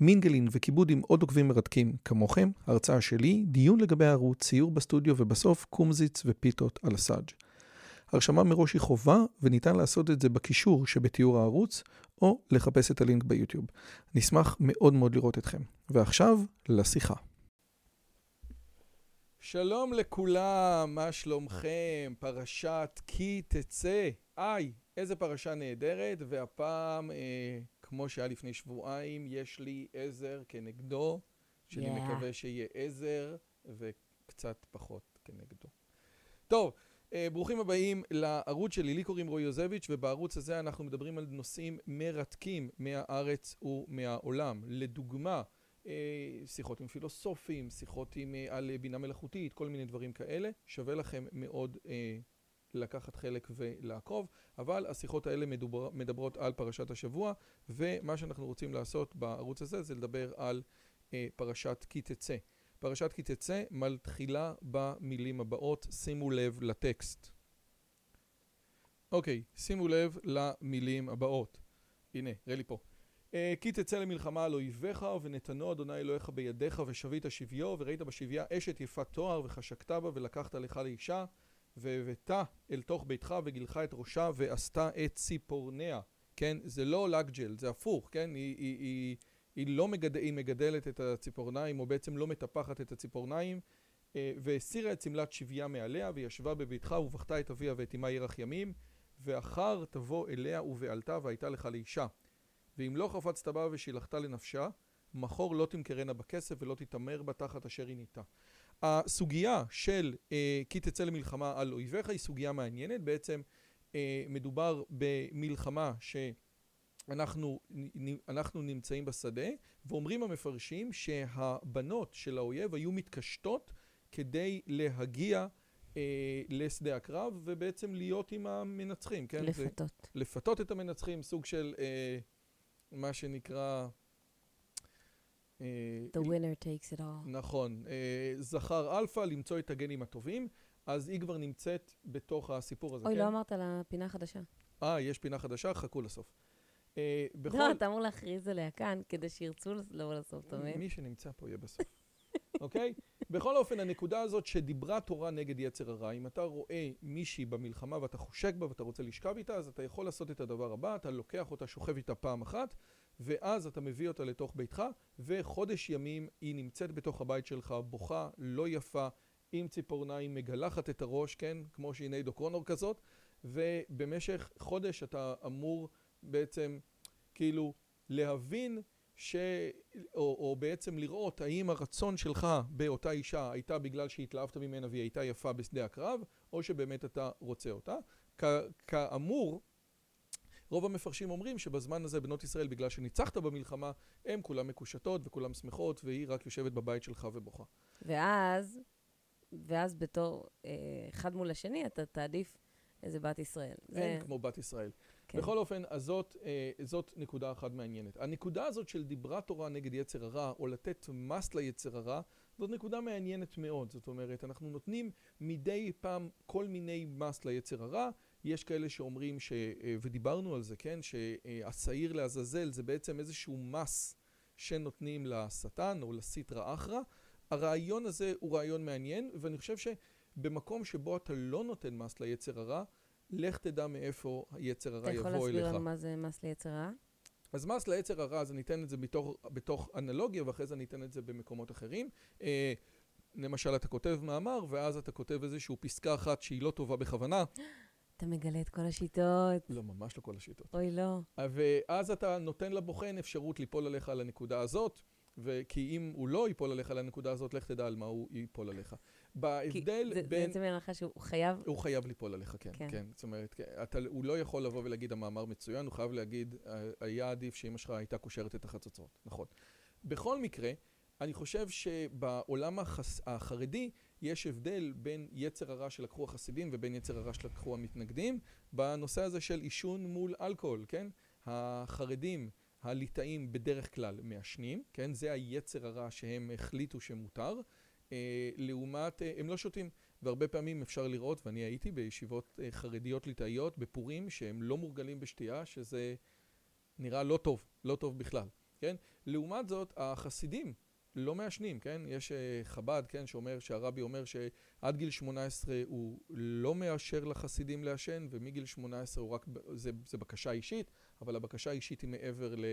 מינגלין וכיבוד עם עוד עוקבים מרתקים כמוכם, הרצאה שלי, דיון לגבי הערוץ, ציור בסטודיו ובסוף קומזיץ ופיתות על הסאג'. הרשמה מראש היא חובה וניתן לעשות את זה בקישור שבתיאור הערוץ או לחפש את הלינק ביוטיוב. נשמח מאוד מאוד לראות אתכם. ועכשיו, לשיחה. שלום לכולם, מה שלומכם? פרשת כי תצא. איי, איזה פרשה נהדרת, והפעם, אה, כמו שהיה לפני שבועיים, יש לי עזר כנגדו, שאני yeah. מקווה שיהיה עזר, וקצת פחות כנגדו. טוב, אה, ברוכים הבאים לערוץ שלי, לי קוראים רועי יוזביץ', ובערוץ הזה אנחנו מדברים על נושאים מרתקים מהארץ ומהעולם. לדוגמה, אה, שיחות עם פילוסופים, שיחות עם, אה, על בינה מלאכותית, כל מיני דברים כאלה. שווה לכם מאוד אה, לקחת חלק ולעקוב, אבל השיחות האלה מדובר, מדברות על פרשת השבוע, ומה שאנחנו רוצים לעשות בערוץ הזה זה לדבר על אה, פרשת כי תצא. פרשת כי תצא מתחילה במילים הבאות, שימו לב לטקסט. אוקיי, שימו לב למילים הבאות. הנה, ראה לי פה. אה, כי תצא למלחמה על אויביך ונתנו אדוני אלוהיך בידיך ושבית שביו וראית בשביה אשת יפת תואר וחשקת בה ולקחת לך לאישה והבאת אל תוך ביתך וגילחה את ראשה ועשתה את ציפורניה. כן, זה לא לגג'ל, זה הפוך, כן? היא, היא, היא, היא לא מגד... היא מגדלת את הציפורניים או בעצם לא מטפחת את הציפורניים אה, והסירה את שמלת שביה מעליה וישבה בביתך ובכתה את אביה ואת אמה ירח ימים ואחר תבוא אליה ובעלתה והייתה לך לאישה ואם לא חפצת בה ושילחת לנפשה, מחור לא תמכרנה בכסף ולא תתעמר בה תחת אשר היא ניתה. הסוגיה של אה, כי תצא למלחמה על אויביך היא סוגיה מעניינת, בעצם אה, מדובר במלחמה שאנחנו אנחנו נמצאים בשדה ואומרים המפרשים שהבנות של האויב היו מתקשטות כדי להגיע אה, לשדה הקרב ובעצם להיות עם המנצחים, כן? לפתות. לפתות את המנצחים, סוג של אה, מה שנקרא... אה, The winner takes it all. נכון. אה, זכר אלפא, למצוא את הגנים הטובים, אז היא כבר נמצאת בתוך הסיפור הזה, אוי, כן? לא אמרת על הפינה החדשה. אה, יש פינה חדשה? חכו לסוף. אה, בכל... לא, אתה אמור להכריז עליה כאן, כדי שירצו לבוא לסוף, אתה מבין? מי שנמצא פה יהיה בסוף. אוקיי? בכל אופן, הנקודה הזאת שדיברה תורה נגד יצר הרע, אם אתה רואה מישהי במלחמה ואתה חושק בה ואתה רוצה לשכב איתה, אז אתה יכול לעשות את הדבר הבא, אתה לוקח אותה, שוכב איתה פעם אחת, ואז אתה מביא אותה לתוך ביתך, וחודש ימים היא נמצאת בתוך הבית שלך, בוכה, לא יפה, עם ציפורניים, מגלחת את הראש, כן? כמו שהנה דוקרונור כזאת, ובמשך חודש אתה אמור בעצם כאילו להבין ש... או, או בעצם לראות האם הרצון שלך באותה אישה הייתה בגלל שהתלהבת ממנה והיא הייתה יפה בשדה הקרב, או שבאמת אתה רוצה אותה. כ... כאמור, רוב המפרשים אומרים שבזמן הזה בנות ישראל, בגלל שניצחת במלחמה, הן כולן מקושטות וכולן שמחות, והיא רק יושבת בבית שלך ובוכה. ואז, ואז בתור אה, אחד מול השני, אתה תעדיף איזה בת ישראל. אין זה... כמו בת ישראל. כן. בכל אופן, אז זאת, אה, זאת נקודה אחת מעניינת. הנקודה הזאת של דיברה תורה נגד יצר הרע, או לתת מס ליצר הרע, זאת נקודה מעניינת מאוד. זאת אומרת, אנחנו נותנים מדי פעם כל מיני מס ליצר הרע. יש כאלה שאומרים, ש, אה, ודיברנו על זה, כן, שהשעיר לעזאזל זה בעצם איזשהו מס שנותנים לשטן או לסטרא אחרא. הרעיון הזה הוא רעיון מעניין, ואני חושב שבמקום שבו אתה לא נותן מס ליצר הרע, לך תדע מאיפה היצר הרע יבוא אליך. אתה יכול להסביר לנו מה זה מס ליצר הרע? אז מס ליצר הרע, אז אני אתן את זה בתוך, בתוך אנלוגיה, ואחרי זה אני אתן את זה במקומות אחרים. אה, למשל, אתה כותב מאמר, ואז אתה כותב איזושהי פסקה אחת שהיא לא טובה בכוונה. אתה מגלה את כל השיטות. לא, ממש לא כל השיטות. אוי, לא. ואז אתה נותן לבוחן אפשרות ליפול עליך על הנקודה הזאת, וכי אם הוא לא ייפול עליך על הנקודה הזאת, לך תדע על מה הוא ייפול עליך. בהבדל זה, בין... זה בעצם הנחה שהוא חייב... הוא חייב ליפול עליך, כן, כן. כן. זאת אומרת, כן, אתה, הוא לא יכול לבוא ולהגיד המאמר מצוין, הוא חייב להגיד, היה עדיף שאמא שלך הייתה קושרת את החצוצרות, נכון. בכל מקרה, אני חושב שבעולם החס... החרדי יש הבדל בין יצר הרע שלקחו החסידים ובין יצר הרע שלקחו המתנגדים בנושא הזה של עישון מול אלכוהול, כן? החרדים, הליטאים בדרך כלל מעשנים, כן? זה היצר הרע שהם החליטו שמותר. אה, לעומת, אה, הם לא שותים. והרבה פעמים אפשר לראות, ואני הייתי בישיבות אה, חרדיות ליטאיות בפורים, שהם לא מורגלים בשתייה, שזה נראה לא טוב, לא טוב בכלל, כן? לעומת זאת, החסידים לא מעשנים, כן? יש חב"ד, כן, שאומר, שהרבי אומר שעד גיל 18 הוא לא מאשר לחסידים לעשן, ומגיל 18 הוא רק, זה, זה בקשה אישית, אבל הבקשה האישית היא מעבר ל...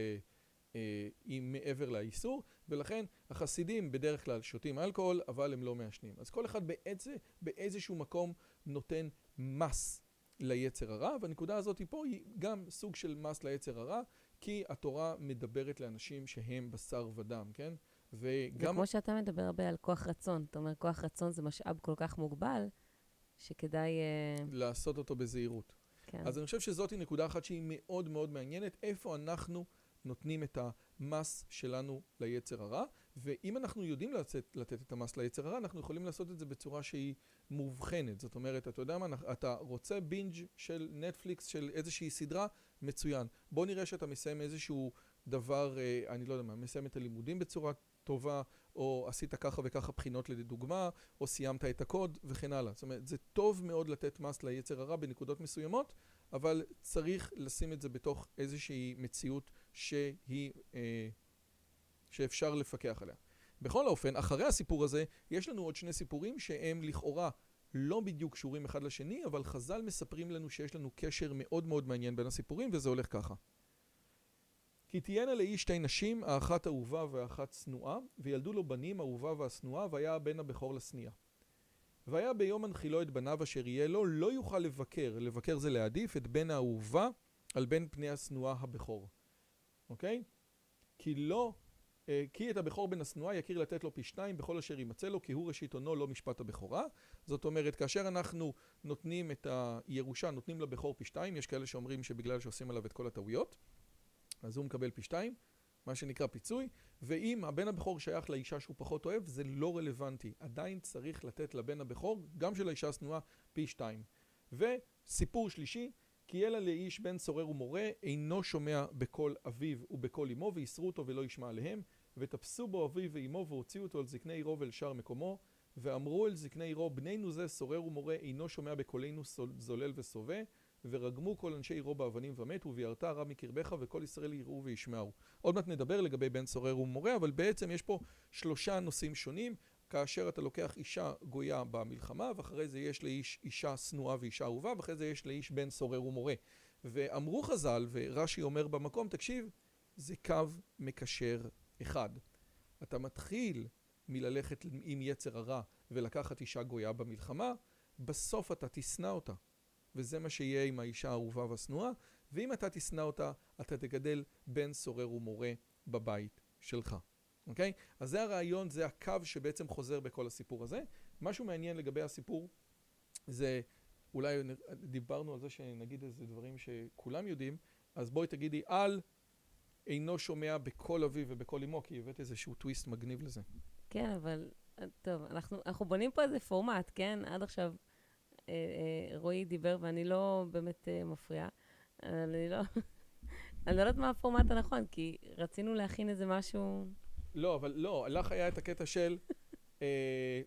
היא מעבר לאיסור, ולכן החסידים בדרך כלל שותים אלכוהול, אבל הם לא מעשנים. אז כל אחד באיזה, באיזשהו מקום נותן מס ליצר הרע, והנקודה הזאת פה היא גם סוג של מס ליצר הרע, כי התורה מדברת לאנשים שהם בשר ודם, כן? וגם... זה כמו שאתה מדבר הרבה על כוח רצון. אתה אומר, כוח רצון זה משאב כל כך מוגבל, שכדאי... לעשות אותו בזהירות. כן. אז אני חושב שזאת נקודה אחת שהיא מאוד מאוד מעניינת, איפה אנחנו... נותנים את המס שלנו ליצר הרע, ואם אנחנו יודעים לתת, לתת את המס ליצר הרע, אנחנו יכולים לעשות את זה בצורה שהיא מובחנת. זאת אומרת, אתה יודע מה, אתה רוצה בינג' של נטפליקס, של איזושהי סדרה, מצוין. בוא נראה שאתה מסיים איזשהו דבר, אה, אני לא יודע מה, מסיים את הלימודים בצורה טובה, או עשית ככה וככה בחינות לדוגמה, או סיימת את הקוד וכן הלאה. זאת אומרת, זה טוב מאוד לתת מס ליצר הרע בנקודות מסוימות, אבל צריך לשים את זה בתוך איזושהי מציאות שהיא, אה, שאפשר לפקח עליה. בכל אופן, אחרי הסיפור הזה, יש לנו עוד שני סיפורים שהם לכאורה לא בדיוק קשורים אחד לשני, אבל חז"ל מספרים לנו שיש לנו קשר מאוד מאוד מעניין בין הסיפורים, וזה הולך ככה. כי תהיינה לאיש שתי נשים, האחת אהובה והאחת שנואה, וילדו לו בנים, אהובה והשנואה, והיה הבן הבכור לשניא. והיה ביום הנחילו את בניו אשר יהיה לו, לא יוכל לבקר, לבקר זה להעדיף את בן האהובה על בן פני השנואה הבכור. אוקיי? כי לא, אה, כי את הבכור בן השנואה יכיר לתת לו פי שתיים בכל אשר יימצא לו, כי הוא ראשית עונו לא משפט הבכורה. זאת אומרת, כאשר אנחנו נותנים את הירושה, נותנים לבכור פי שתיים, יש כאלה שאומרים שבגלל שעושים עליו את כל הטעויות, אז הוא מקבל פי שתיים, מה שנקרא פיצוי, ואם הבן הבכור שייך לאישה שהוא פחות אוהב, זה לא רלוונטי. עדיין צריך לתת לבן הבכור, גם של האישה השנואה, פי שתיים. וסיפור שלישי, כי אלא לאיש בן סורר ומורה, אינו שומע בקול אביו ובקול אמו, ויסרו אותו ולא ישמע עליהם, ותפסו בו אביו ואמו, והוציאו אותו על זקני עירו ואל שאר מקומו, ואמרו אל זקני עירו, בנינו זה סורר ומורה, אינו שומע בקולנו זולל וסובה, ורגמו כל אנשי עירו באבנים ומתו, וירתה רע מקרבך, וכל ישראל יראו וישמעו. עוד מעט נדבר לגבי בן סורר ומורה, אבל בעצם יש פה שלושה נושאים שונים. כאשר אתה לוקח אישה גויה במלחמה, ואחרי זה יש לאיש אישה שנואה ואישה אהובה, ואחרי זה יש לאיש בן סורר ומורה. ואמרו חז"ל, ורש"י אומר במקום, תקשיב, זה קו מקשר אחד. אתה מתחיל מללכת עם יצר הרע ולקחת אישה גויה במלחמה, בסוף אתה תשנא אותה. וזה מה שיהיה עם האישה האהובה והשנואה, ואם אתה תשנא אותה, אתה תגדל בן סורר ומורה בבית שלך. אוקיי? אז זה הרעיון, זה הקו שבעצם חוזר בכל הסיפור הזה. משהו מעניין לגבי הסיפור, זה אולי דיברנו על זה שנגיד איזה דברים שכולם יודעים, אז בואי תגידי על אינו שומע בקול אביו ובקול אמו, כי הבאת איזשהו טוויסט מגניב לזה. כן, אבל טוב, אנחנו, אנחנו בונים פה איזה פורמט, כן? עד עכשיו רועי דיבר ואני לא באמת אה, מפריעה, אני לא... אני לא יודעת מה הפורמט הנכון, כי רצינו להכין איזה משהו... לא, אבל לא, לך היה את הקטע של... אה,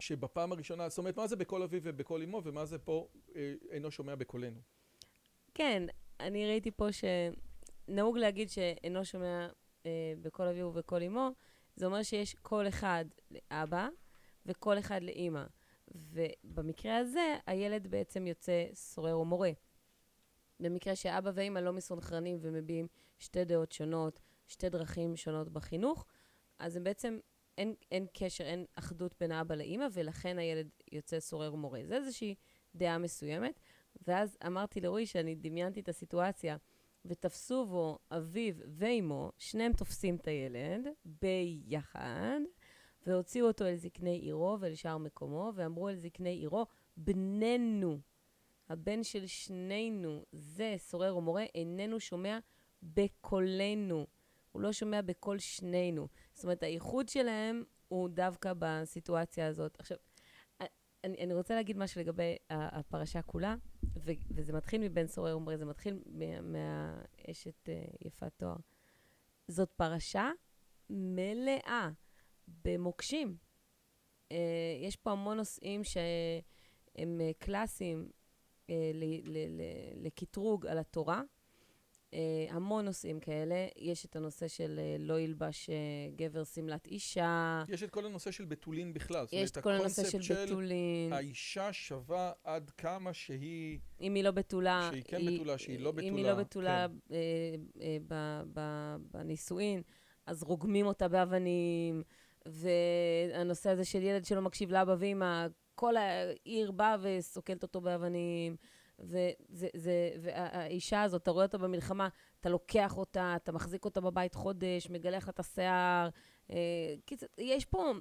שבפעם הראשונה, זאת אומרת, מה זה בקול אביו ובקול אמו, ומה זה פה אה, אינו שומע בקולנו? כן, אני ראיתי פה שנהוג להגיד שאינו שומע אה, בקול אביו ובקול אמו, זה אומר שיש קול אחד לאבא וקול אחד לאימא. ובמקרה הזה, הילד בעצם יוצא סורר ומורה. במקרה שאבא ואימא לא מסונכרנים ומביעים שתי דעות שונות, שתי דרכים שונות בחינוך, אז הם בעצם, אין, אין קשר, אין אחדות בין האבא לאימא, ולכן הילד יוצא סורר ומורה. זה איזושהי דעה מסוימת. ואז אמרתי לרועי שאני דמיינתי את הסיטואציה, ותפסו בו אביו ואימו, שניהם תופסים את הילד ביחד, והוציאו אותו אל זקני עירו ואל שאר מקומו, ואמרו אל זקני עירו, בננו, הבן של שנינו, זה סורר ומורה, איננו שומע בקולנו. הוא לא שומע בקול שנינו. זאת אומרת, הייחוד שלהם הוא דווקא בסיטואציה הזאת. עכשיו, אני, אני רוצה להגיד משהו לגבי הפרשה כולה, ו, וזה מתחיל מבן סורר ומרי, זה מתחיל מהאשת uh, יפת תואר. זאת פרשה מלאה במוקשים. Uh, יש פה המון נושאים שהם uh, קלאסיים uh, לקטרוג על התורה. Uh, המון נושאים כאלה. יש את הנושא של uh, לא ילבש uh, גבר שמלת אישה. יש את כל הנושא של בתולין בכלל. יש את כל הנושא של, של בתולין. האישה שווה עד כמה שהיא... אם היא לא בתולה... שהיא כן היא, בתולה, שהיא לא בתולה. אם היא לא בתולה כן. בנישואין, אז רוגמים אותה באבנים. והנושא הזה של ילד שלא מקשיב לאבא ואמא, כל העיר באה וסוקלת אותו באבנים. וזה, זה, והאישה הזאת, אתה רואה אותה במלחמה, אתה לוקח אותה, אתה מחזיק אותה בבית חודש, מגלח לה את השיער. אה, יש פה,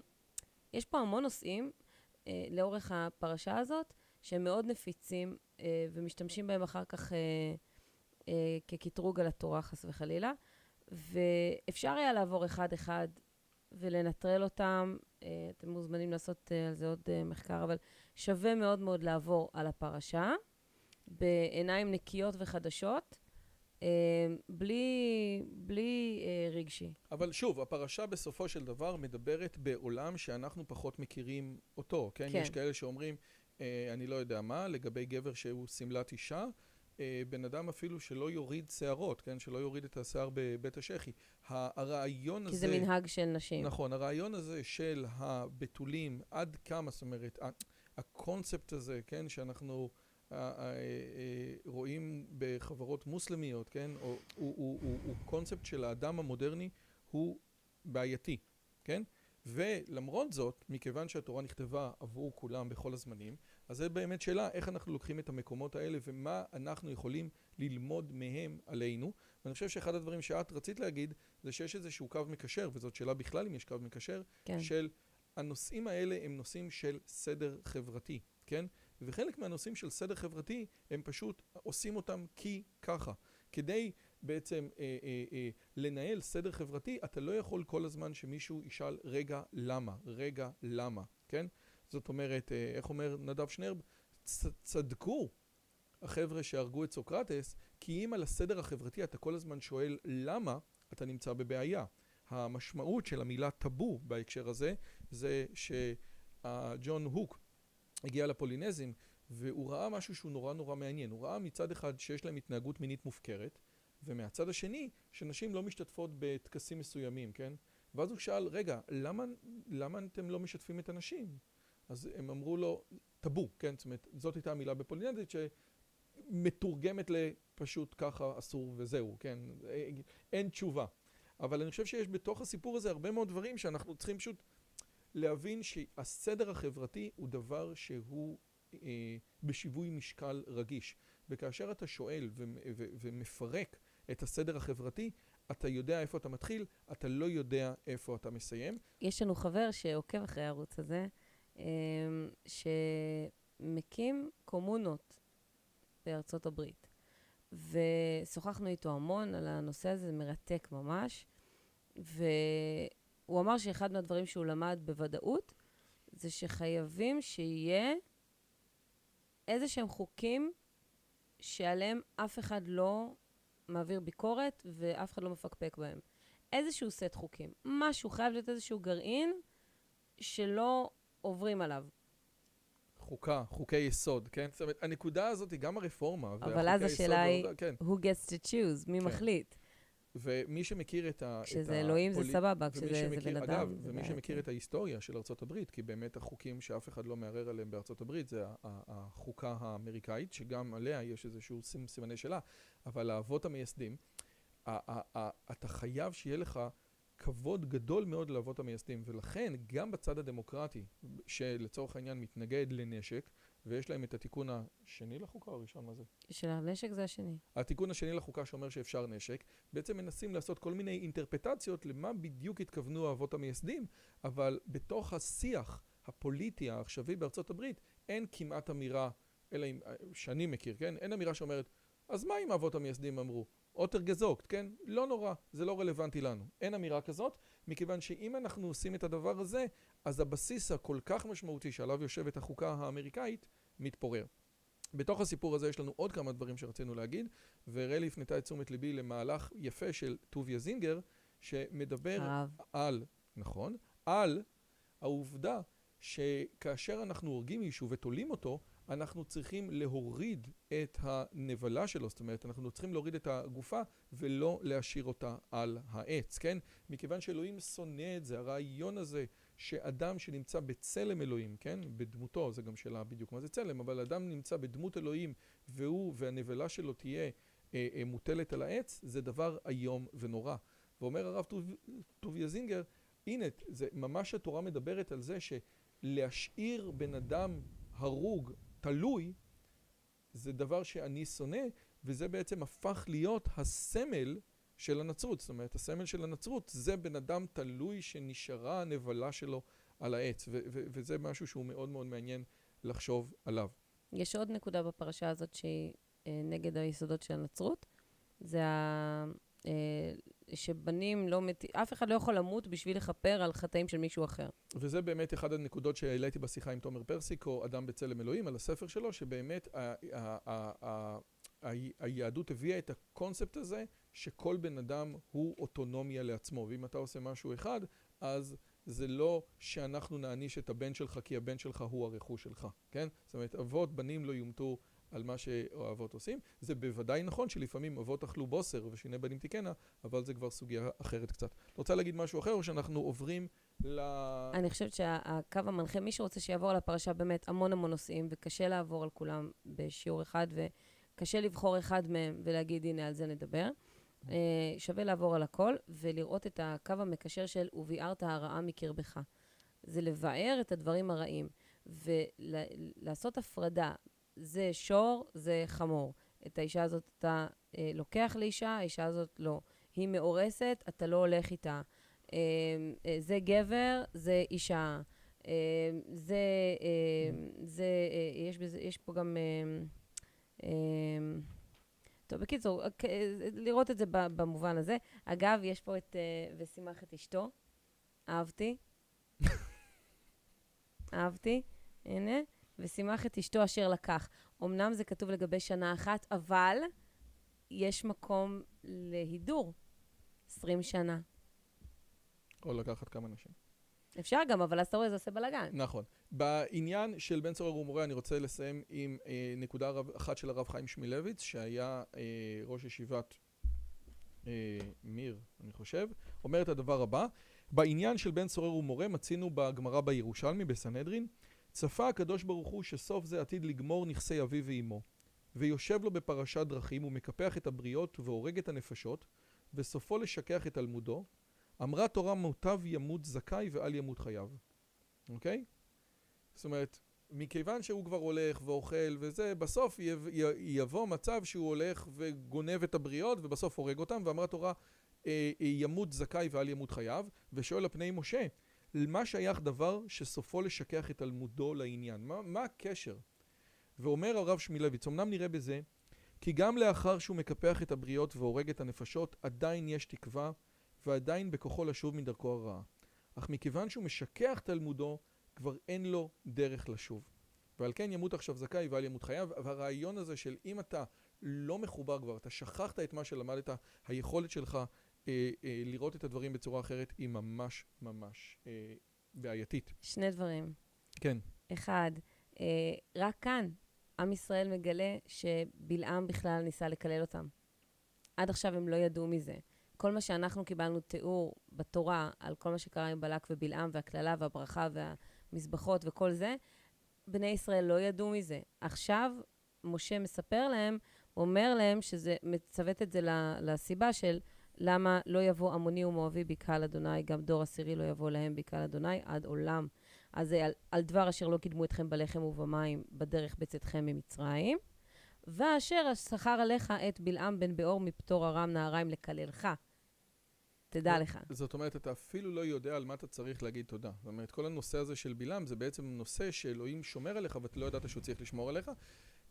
יש פה המון נושאים אה, לאורך הפרשה הזאת, שהם מאוד נפיצים, אה, ומשתמשים בהם אחר כך כקטרוג על התורה, חס וחלילה. ואפשר היה לעבור אחד-אחד ולנטרל אותם. אה, אתם מוזמנים לעשות אה, על זה עוד אה, מחקר, אבל שווה מאוד מאוד לעבור על הפרשה. בעיניים נקיות וחדשות, בלי, בלי רגשי. אבל שוב, הפרשה בסופו של דבר מדברת בעולם שאנחנו פחות מכירים אותו, כן? כן. יש כאלה שאומרים, אני לא יודע מה, לגבי גבר שהוא שמלת אישה, בן אדם אפילו שלא יוריד שערות, כן? שלא יוריד את השיער בבית השחי. הרעיון כי הזה... כי זה מנהג של נשים. נכון, הרעיון הזה של הבתולים, עד כמה, זאת אומרת, הקונספט הזה, כן? שאנחנו... רואים בחברות מוסלמיות, כן? הוא, הוא, הוא, הוא, הוא קונספט של האדם המודרני הוא בעייתי, כן? ולמרות זאת, מכיוון שהתורה נכתבה עבור כולם בכל הזמנים, אז זה באמת שאלה איך אנחנו לוקחים את המקומות האלה ומה אנחנו יכולים ללמוד מהם עלינו. ואני חושב שאחד הדברים שאת רצית להגיד, זה שיש איזשהו קו מקשר, וזאת שאלה בכלל אם יש קו מקשר, כן. של הנושאים האלה הם נושאים של סדר חברתי, כן? וחלק מהנושאים של סדר חברתי, הם פשוט עושים אותם כי ככה. כדי בעצם אה, אה, אה, לנהל סדר חברתי, אתה לא יכול כל הזמן שמישהו ישאל, רגע, למה? רגע, למה? כן? זאת אומרת, אה, איך אומר נדב שנרב? צ, צדקו החבר'ה שהרגו את סוקרטס, כי אם על הסדר החברתי אתה כל הזמן שואל למה, אתה נמצא בבעיה. המשמעות של המילה טאבו בהקשר הזה, זה שג'ון הוק הגיע לפולינזים, והוא ראה משהו שהוא נורא נורא מעניין. הוא ראה מצד אחד שיש להם התנהגות מינית מופקרת, ומהצד השני, שנשים לא משתתפות בטקסים מסוימים, כן? ואז הוא שאל, רגע, למה, למה אתם לא משתפים את הנשים? אז הם אמרו לו, טאבו, כן? זאת אומרת, זאת הייתה המילה בפולינזית שמתורגמת לפשוט ככה אסור וזהו, כן? אין תשובה. אבל אני חושב שיש בתוך הסיפור הזה הרבה מאוד דברים שאנחנו צריכים פשוט להבין שהסדר החברתי הוא דבר שהוא אה, בשיווי משקל רגיש. וכאשר אתה שואל ו- ו- ומפרק את הסדר החברתי, אתה יודע איפה אתה מתחיל, אתה לא יודע איפה אתה מסיים. יש לנו חבר שעוקב אחרי הערוץ הזה, שמקים קומונות בארצות הברית. ושוחחנו איתו המון על הנושא הזה, זה מרתק ממש. ו... הוא אמר שאחד מהדברים שהוא למד בוודאות, זה שחייבים שיהיה איזה שהם חוקים שעליהם אף אחד לא מעביר ביקורת ואף אחד לא מפקפק בהם. איזשהו סט חוקים. משהו, חייב להיות איזשהו גרעין שלא עוברים עליו. חוקה, חוקי יסוד, כן? זאת אומרת, הנקודה הזאת היא גם הרפורמה. אבל אז השאלה היא, כן. who gets to choose, מי כן. מחליט? ומי שמכיר את ה... כשזה אלוהים זה סבבה, כשזה בן אדם. אגב, ומי שמכיר את ההיסטוריה של ארה"ב, כי באמת החוקים שאף אחד לא מערער עליהם בארה"ב, זה החוקה האמריקאית, שגם עליה יש איזשהו סימני שאלה, אבל האבות המייסדים, אתה חייב שיהיה לך כבוד גדול מאוד לאבות המייסדים, ולכן גם בצד הדמוקרטי, שלצורך העניין מתנגד לנשק, ויש להם את התיקון השני לחוקה או הראשון, מה זה? של הנשק זה השני. התיקון השני לחוקה שאומר שאפשר נשק, בעצם מנסים לעשות כל מיני אינטרפטציות למה בדיוק התכוונו האבות המייסדים, אבל בתוך השיח הפוליטי העכשווי בארצות הברית, אין כמעט אמירה, אלא אם, שאני מכיר, כן? אין אמירה שאומרת, אז מה אם האבות המייסדים אמרו? אוטר גזוקט, כן? לא נורא, זה לא רלוונטי לנו. אין אמירה כזאת, מכיוון שאם אנחנו עושים את הדבר הזה, אז הבסיס הכל כך משמעותי שעליו יושבת החוקה האמריקאית, מתפורר. בתוך הסיפור הזה יש לנו עוד כמה דברים שרצינו להגיד, ורלי הפנתה את תשומת ליבי למהלך יפה של טוביה זינגר, שמדבר אהב. על, נכון, על העובדה שכאשר אנחנו הורגים מישהו ותולים אותו, אנחנו צריכים להוריד את הנבלה שלו, זאת אומרת, אנחנו צריכים להוריד את הגופה ולא להשאיר אותה על העץ, כן? מכיוון שאלוהים שונא את זה, הרעיון הזה שאדם שנמצא בצלם אלוהים, כן? בדמותו, זה גם שאלה בדיוק מה זה צלם, אבל אדם נמצא בדמות אלוהים והוא והנבלה שלו תהיה אה, אה, מוטלת על העץ, זה דבר איום ונורא. ואומר הרב טוב, טוביה זינגר, הנה, זה ממש התורה מדברת על זה שלהשאיר בן אדם הרוג, תלוי, זה דבר שאני שונא, וזה בעצם הפך להיות הסמל של הנצרות. זאת אומרת, הסמל של הנצרות זה בן אדם תלוי שנשארה הנבלה שלו על העץ, וזה משהו שהוא מאוד מאוד מעניין לחשוב עליו. יש עוד נקודה בפרשה הזאת שהיא אה, נגד היסודות של הנצרות. זה ה... שבנים לא מתים, אף אחד לא יכול למות בשביל לכפר על חטאים של מישהו אחר. וזה באמת אחד הנקודות שהעליתי בשיחה עם תומר פרסיקו, אדם בצלם אלוהים, על הספר שלו, שבאמת ה- ה- ה- ה- היהדות הביאה את הקונספט הזה, שכל בן אדם הוא אוטונומיה לעצמו, ואם אתה עושה משהו אחד, אז זה לא שאנחנו נעניש את הבן שלך כי הבן שלך הוא הרכוש שלך, כן? זאת אומרת, אבות, בנים לא יומתו על מה שהאבות עושים. זה בוודאי נכון שלפעמים אבות אכלו בוסר ושיני בנים תיקנה, אבל זה כבר סוגיה אחרת קצת. רוצה להגיד משהו אחר או שאנחנו עוברים ל... אני חושבת שהקו המנחה, מי שרוצה שיעבור על הפרשה, באמת המון המון נושאים, וקשה לעבור על כולם בשיעור אחד, וקשה לבחור אחד מהם ולהגיד, הנה, על זה נדבר. אה, שווה לעבור על הכל, ולראות את הקו המקשר של וביערת הרעה מקרבך. זה לבאר את הדברים הרעים, ולעשות הפרדה. זה שור, זה חמור. את האישה הזאת אתה אה, לוקח לאישה, האישה הזאת לא. היא מאורסת, אתה לא הולך איתה. אה, אה, זה גבר, זה אישה. אה, זה, אה, זה, אה, יש, בזה, יש פה גם... אה, אה, טוב, בקיצור, אה, כ- אה, לראות את זה במובן הזה. אגב, יש פה את אה, ושימח את אשתו. אהבתי. אהבתי. הנה. ושימח את אשתו אשר לקח. אמנם זה כתוב לגבי שנה אחת, אבל יש מקום להידור. 20 שנה. או לקחת כמה נשים. אפשר גם, אבל אז אתה רואה, זה עושה בלאגן. נכון. בעניין של בן צורר ומורה, אני רוצה לסיים עם אה, נקודה רב, אחת של הרב חיים שמילביץ, שהיה אה, ראש ישיבת אה, מיר, אני חושב, אומר את הדבר הבא: בעניין של בן צורר ומורה מצינו בגמרא בירושלמי בסנהדרין, צפה הקדוש ברוך הוא שסוף זה עתיד לגמור נכסי אביו ואמו, ויושב לו בפרשת דרכים ומקפח את הבריות והורג את הנפשות, וסופו לשכח את תלמודו, אמרה תורה מוטב ימות זכאי ואל ימות חייו. אוקיי? זאת אומרת, מכיוון שהוא כבר הולך ואוכל וזה, בסוף יבוא מצב שהוא הולך וגונב את הבריות ובסוף הורג אותם, ואמרה תורה אה, אה, ימות זכאי ואל ימות חייו, ושואל על פני משה, למה שייך דבר שסופו לשכח את תלמודו לעניין? מה, מה הקשר? ואומר הרב שמילביץ, אמנם נראה בזה, כי גם לאחר שהוא מקפח את הבריות והורג את הנפשות, עדיין יש תקווה, ועדיין בכוחו לשוב מדרכו הרעה. אך מכיוון שהוא משכח תלמודו, כבר אין לו דרך לשוב. ועל כן ימות עכשיו זכאי ואל ימות חייו, והרעיון הזה של אם אתה לא מחובר כבר, אתה שכחת את מה שלמדת, היכולת שלך לראות את הדברים בצורה אחרת היא ממש ממש אה, בעייתית. שני דברים. כן. אחד, אה, רק כאן עם ישראל מגלה שבלעם בכלל ניסה לקלל אותם. עד עכשיו הם לא ידעו מזה. כל מה שאנחנו קיבלנו תיאור בתורה על כל מה שקרה עם בלק ובלעם והקללה והברכה והמזבחות וכל זה, בני ישראל לא ידעו מזה. עכשיו משה מספר להם, אומר להם שזה, מצוות את זה לסיבה של למה לא יבוא עמוני ומואבי בקהל אדוני, גם דור עשירי לא יבוא להם בקהל אדוני עד עולם. אז זה על, על דבר אשר לא קידמו אתכם בלחם ובמים בדרך בצאתכם ממצרים, ואשר שכר עליך את בלעם בן באור מפטור ארם נהריים לקללך. תדע לך. זאת אומרת, אתה אפילו לא יודע על מה אתה צריך להגיד תודה. זאת אומרת, כל הנושא הזה של בלעם זה בעצם נושא שאלוהים שומר עליך ואתה לא ידעת שהוא צריך לשמור עליך.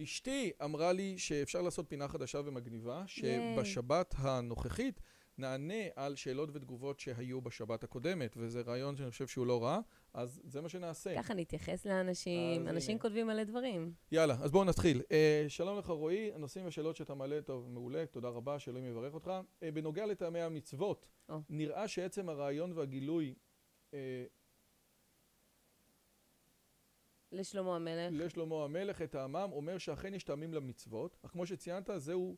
אשתי אמרה לי שאפשר לעשות פינה חדשה ומגניבה, שבשבת הנוכחית נענה על שאלות ותגובות שהיו בשבת הקודמת, וזה רעיון שאני חושב שהוא לא רע, אז זה מה שנעשה. ככה נתייחס לאנשים, אנשים הנה. כותבים מלא דברים. יאללה, אז בואו נתחיל. אה, שלום לך רועי, הנושאים והשאלות שאתה מעלה, טוב, מעולה, תודה רבה, שאלוהים יברך אותך. אה, בנוגע לטעמי המצוות, או. נראה שעצם הרעיון והגילוי אה, לשלמה המלך. לשלמה המלך את טעמם, אומר שאכן יש טעמים למצוות, אך כמו שציינת, זהו,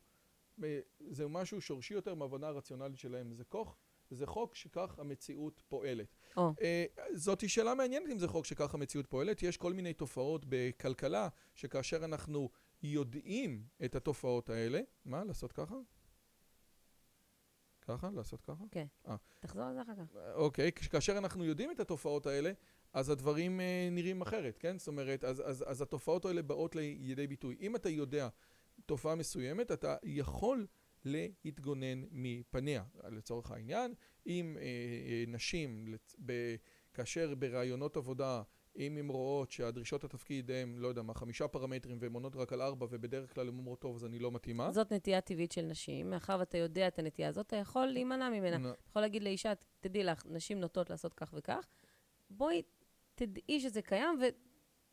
אה, זהו משהו שורשי יותר מההבנה הרציונלית שלהם. זה כוח, זה חוק שכך המציאות פועלת. או. אה, זאתי שאלה מעניינת אם זה חוק שכך המציאות פועלת. יש כל מיני תופעות בכלכלה, שכאשר אנחנו יודעים את התופעות האלה, מה, לעשות ככה? ככה? לעשות ככה? תחזור על זה אחר כך. אוקיי, כש- כאשר אנחנו יודעים את התופעות האלה, אז הדברים אה, נראים אחרת, כן? זאת אומרת, אז, אז, אז התופעות האלה באות לידי ביטוי. אם אתה יודע תופעה מסוימת, אתה יכול להתגונן מפניה. לצורך העניין, אם אה, אה, נשים, לצ- ב, כאשר בראיונות עבודה, אם הן רואות שהדרישות התפקיד הן, לא יודע מה, חמישה פרמטרים והן עונות רק על ארבע, ובדרך כלל הן אומרות, טוב, אז אני לא מתאימה. זאת נטייה טבעית של נשים. מאחר ואתה יודע את הנטייה הזאת, אתה יכול להימנע ממנה. אתה יכול להגיד לאישה, תדעי לך, נשים נוטות לעשות כך וכך, בואי תדעי שזה קיים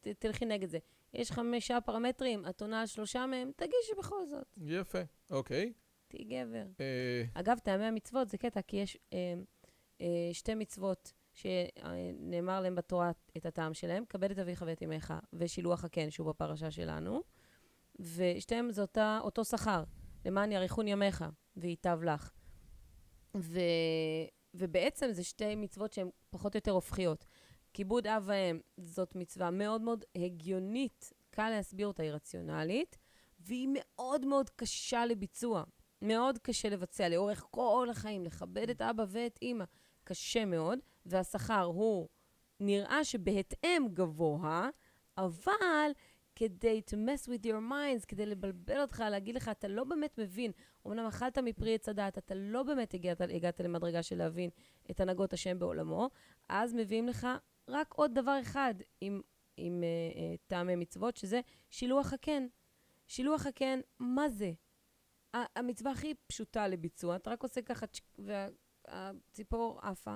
ותלכי נגד זה. יש חמישה פרמטרים, את עונה על שלושה מהם, תגישי בכל זאת. יפה, אוקיי. תהיי גבר. אה, אגב, טעמי המצוות זה קטע, כי יש אה, אה, שתי מצוות שנאמר להם בתורה את הטעם שלהם, כבד את אביך ואת אמך, ושילוח הקן, שהוא בפרשה שלנו, ושתיהם זה אותה, אותו שכר, למען יאריכון ימיך, וייטב לך. ו, ובעצם זה שתי מצוות שהן פחות או יותר הופכיות. כיבוד אב ואם זאת מצווה מאוד מאוד הגיונית, קל להסביר אותה, היא רציונלית, והיא מאוד מאוד קשה לביצוע. מאוד קשה לבצע לאורך כל החיים, לכבד את אבא ואת אימא. קשה מאוד, והשכר הוא נראה שבהתאם גבוה, אבל כדי to mess with your minds, כדי לבלבל אותך, להגיד לך, אתה לא באמת מבין. אמנם אכלת מפרי עץ הדת, אתה לא באמת הגעת, הגעת למדרגה של להבין את הנהגות השם בעולמו, אז מביאים לך רק עוד דבר אחד עם, עם uh, uh, טעמי מצוות, שזה שילוח הקן. שילוח הקן, מה זה? המצווה הכי פשוטה לביצוע, אתה רק עושה ככה צ'ק, והציפור עפה,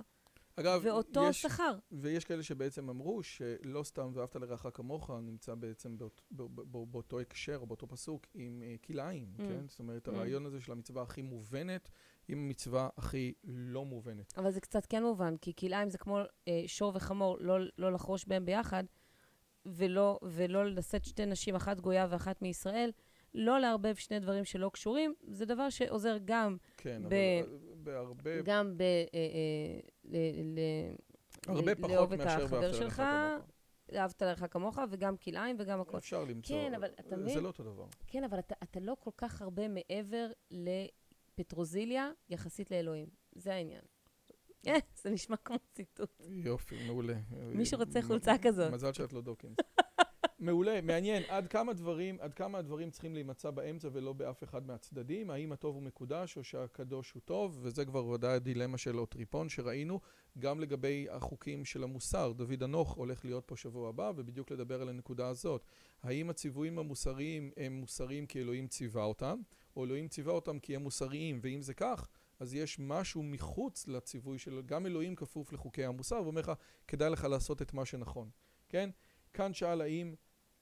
אגב, ואותו יש... שכר. ויש כאלה שבעצם אמרו שלא סתם ואהבת לרעך כמוך נמצא בעצם באות, בא, בא, באותו הקשר או באותו פסוק עם uh, כלאיים, Mm. כן? זאת אומרת, Mm. הרעיון הזה של המצווה הכי מובנת עם המצווה הכי לא מובנת. אבל זה קצת כן מובן, כי כלאיים זה כמו אה, שור וחמור, לא, לא לחרוש בהם ביחד, ולא, ולא לשאת שתי נשים, אחת גויה ואחת מישראל, לא לערבב שני דברים שלא קשורים, זה דבר שעוזר גם, כן, ב- אבל אה, בהרבה, גם ב... אה, אה, ל, ל, הרבה ל- פחות מאשר ואהבת שלך. אהבת לרעך כמוך, וגם כלאיים וגם הכול. אפשר למצוא, כן, אבל אתה זה מבין? לא אותו דבר. כן, אבל אתה, אתה לא כל כך הרבה מעבר לפטרוזיליה יחסית לאלוהים. זה העניין. אה, זה נשמע כמו ציטוט. יופי, מעולה. מי שרוצה חולצה כזאת. מזל שאת לא דוקינס. מעולה, מעניין. עד כמה דברים, עד כמה הדברים צריכים להימצא באמצע ולא באף אחד מהצדדים? האם הטוב הוא מקודש או שהקדוש הוא טוב? וזה כבר ודאי הדילמה של אוטריפון שראינו, גם לגבי החוקים של המוסר. דוד אנוך הולך להיות פה שבוע הבא, ובדיוק לדבר על הנקודה הזאת. האם הציוויים המוסריים הם מוסריים כי אלוהים ציווה אותם, או אלוהים ציווה אותם כי הם מוסריים, ואם זה כך, אז יש משהו מחוץ לציווי של גם אלוהים כפוף לחוקי המוסר, ואומר לך, כדאי לך לעשות את מה שנכון, כן? כאן שאל האם,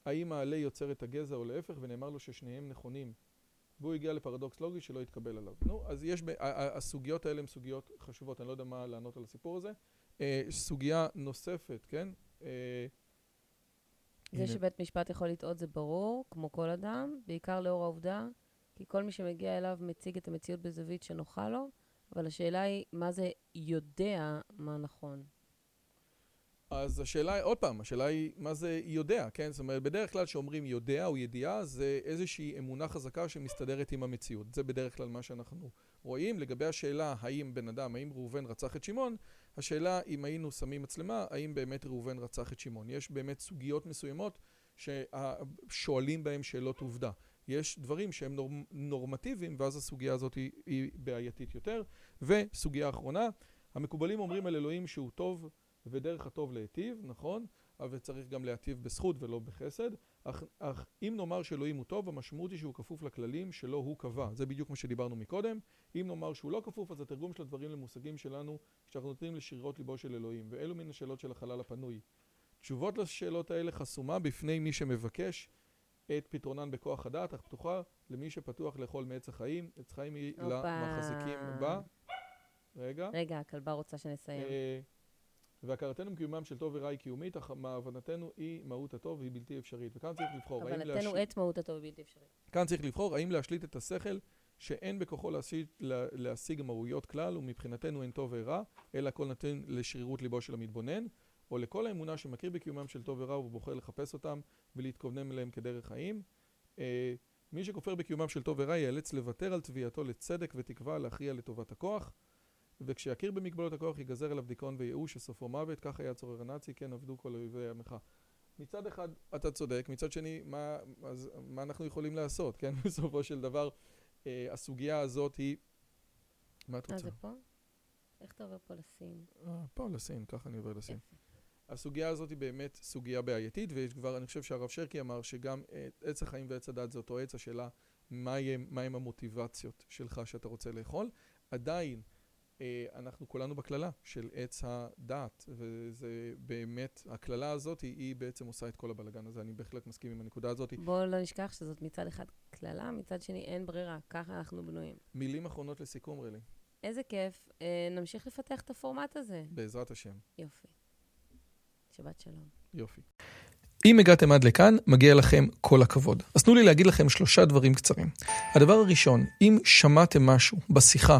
האם העלה יוצר את הגזע או להפך, ונאמר לו ששניהם נכונים. והוא הגיע לפרדוקס לוגי שלא התקבל עליו. נו, אז יש, הסוגיות האלה הן סוגיות חשובות, אני לא יודע מה לענות על הסיפור הזה. אה, סוגיה נוספת, כן? אה, זה. שבית משפט יכול לטעות זה ברור, כמו כל אדם, בעיקר לאור העובדה, כי כל מי שמגיע אליו מציג את המציאות בזווית שנוחה לו, אבל השאלה היא, מה זה יודע מה נכון? אז השאלה, עוד פעם, השאלה היא מה זה יודע, כן? זאת אומרת, בדרך כלל כשאומרים יודע או ידיעה, זה איזושהי אמונה חזקה שמסתדרת עם המציאות. זה בדרך כלל מה שאנחנו רואים. לגבי השאלה האם בן אדם, האם ראובן רצח את שמעון, השאלה אם היינו שמים מצלמה, האם באמת ראובן רצח את שמעון. יש באמת סוגיות מסוימות ששואלים בהם שאלות עובדה. יש דברים שהם נור, נורמטיביים, ואז הסוגיה הזאת היא, היא בעייתית יותר. וסוגיה אחרונה, המקובלים אומרים על אלוהים שהוא טוב ודרך הטוב להיטיב, נכון? אבל צריך גם להיטיב בזכות ולא בחסד. אך, אך אם נאמר שאלוהים הוא טוב, המשמעות היא שהוא כפוף לכללים שלא הוא קבע. זה בדיוק מה שדיברנו מקודם. אם נאמר שהוא לא כפוף, אז התרגום של הדברים למושגים שלנו, כשאנחנו נותנים לשרירות ליבו של אלוהים. ואלו מן השאלות של החלל הפנוי. תשובות לשאלות האלה חסומה בפני מי שמבקש את פתרונן בכוח הדעת, אך פתוחה למי שפתוח לאכול מעץ החיים. עץ חיים היא. למחזיקים בה. רגע. רגע, הכלבה רוצה שנסיים. והכרתנו מקיומם של טוב ורע היא קיומית, אך מהבנתנו היא מהות הטוב והיא בלתי אפשרית. וכאן צריך לבחור, האם הבנתנו להשליט, את מהות הטוב בלתי אפשרית. כאן צריך לבחור האם להשליט את השכל שאין בכוחו להשיג, לה- להשיג מהויות כלל, ומבחינתנו אין טוב ורע, אלא הכל נתון לשרירות ליבו של המתבונן, או לכל האמונה שמכיר בקיומם של טוב ורע ובוחר לחפש אותם ולהתכוונן אליהם כדרך חיים. אה, מי שכופר בקיומם של טוב ורע ייאלץ לוותר על תביעתו לצדק ותקווה להכריע לטובת הכוח. וכשיכיר במגבלות הכוח ייגזר אליו דיכאון וייאוש שסופו מוות, כך היה הצורר הנאצי, כן עבדו כל אויבי עמך. מצד אחד אתה צודק, מצד שני מה, אז, מה אנחנו יכולים לעשות, כן? בסופו של דבר אה, הסוגיה הזאת היא... מה את אה, רוצה? זה פה? איך אתה עובר פה לסין? אה, פה לסין, ככה אני עובר לסין. הסוגיה הזאת היא באמת סוגיה בעייתית, ויש כבר, אני חושב שהרב שרקי אמר שגם אה, עץ החיים ועץ הדת זה אותו עץ, השאלה מה יהיה- מה הם המוטיבציות שלך שאתה רוצה לאכול. עדיין, אה, אנחנו כולנו בקללה של עץ הדת, וזה באמת, הקללה הזאת היא, היא בעצם עושה את כל הבלגן הזה, אני בהחלט מסכים עם הנקודה הזאת. בואו לא נשכח שזאת מצד אחד קללה, מצד שני אין ברירה, ככה אנחנו בנויים. מילים אחרונות לסיכום, רלי, איזה כיף. אה, נמשיך לפתח את הפורמט הזה. בעזרת השם. יופי. שבת שלום. יופי. אם הגעתם עד לכאן, מגיע לכם כל הכבוד. אז תנו לי להגיד לכם שלושה דברים קצרים. הדבר הראשון, אם שמעתם משהו בשיחה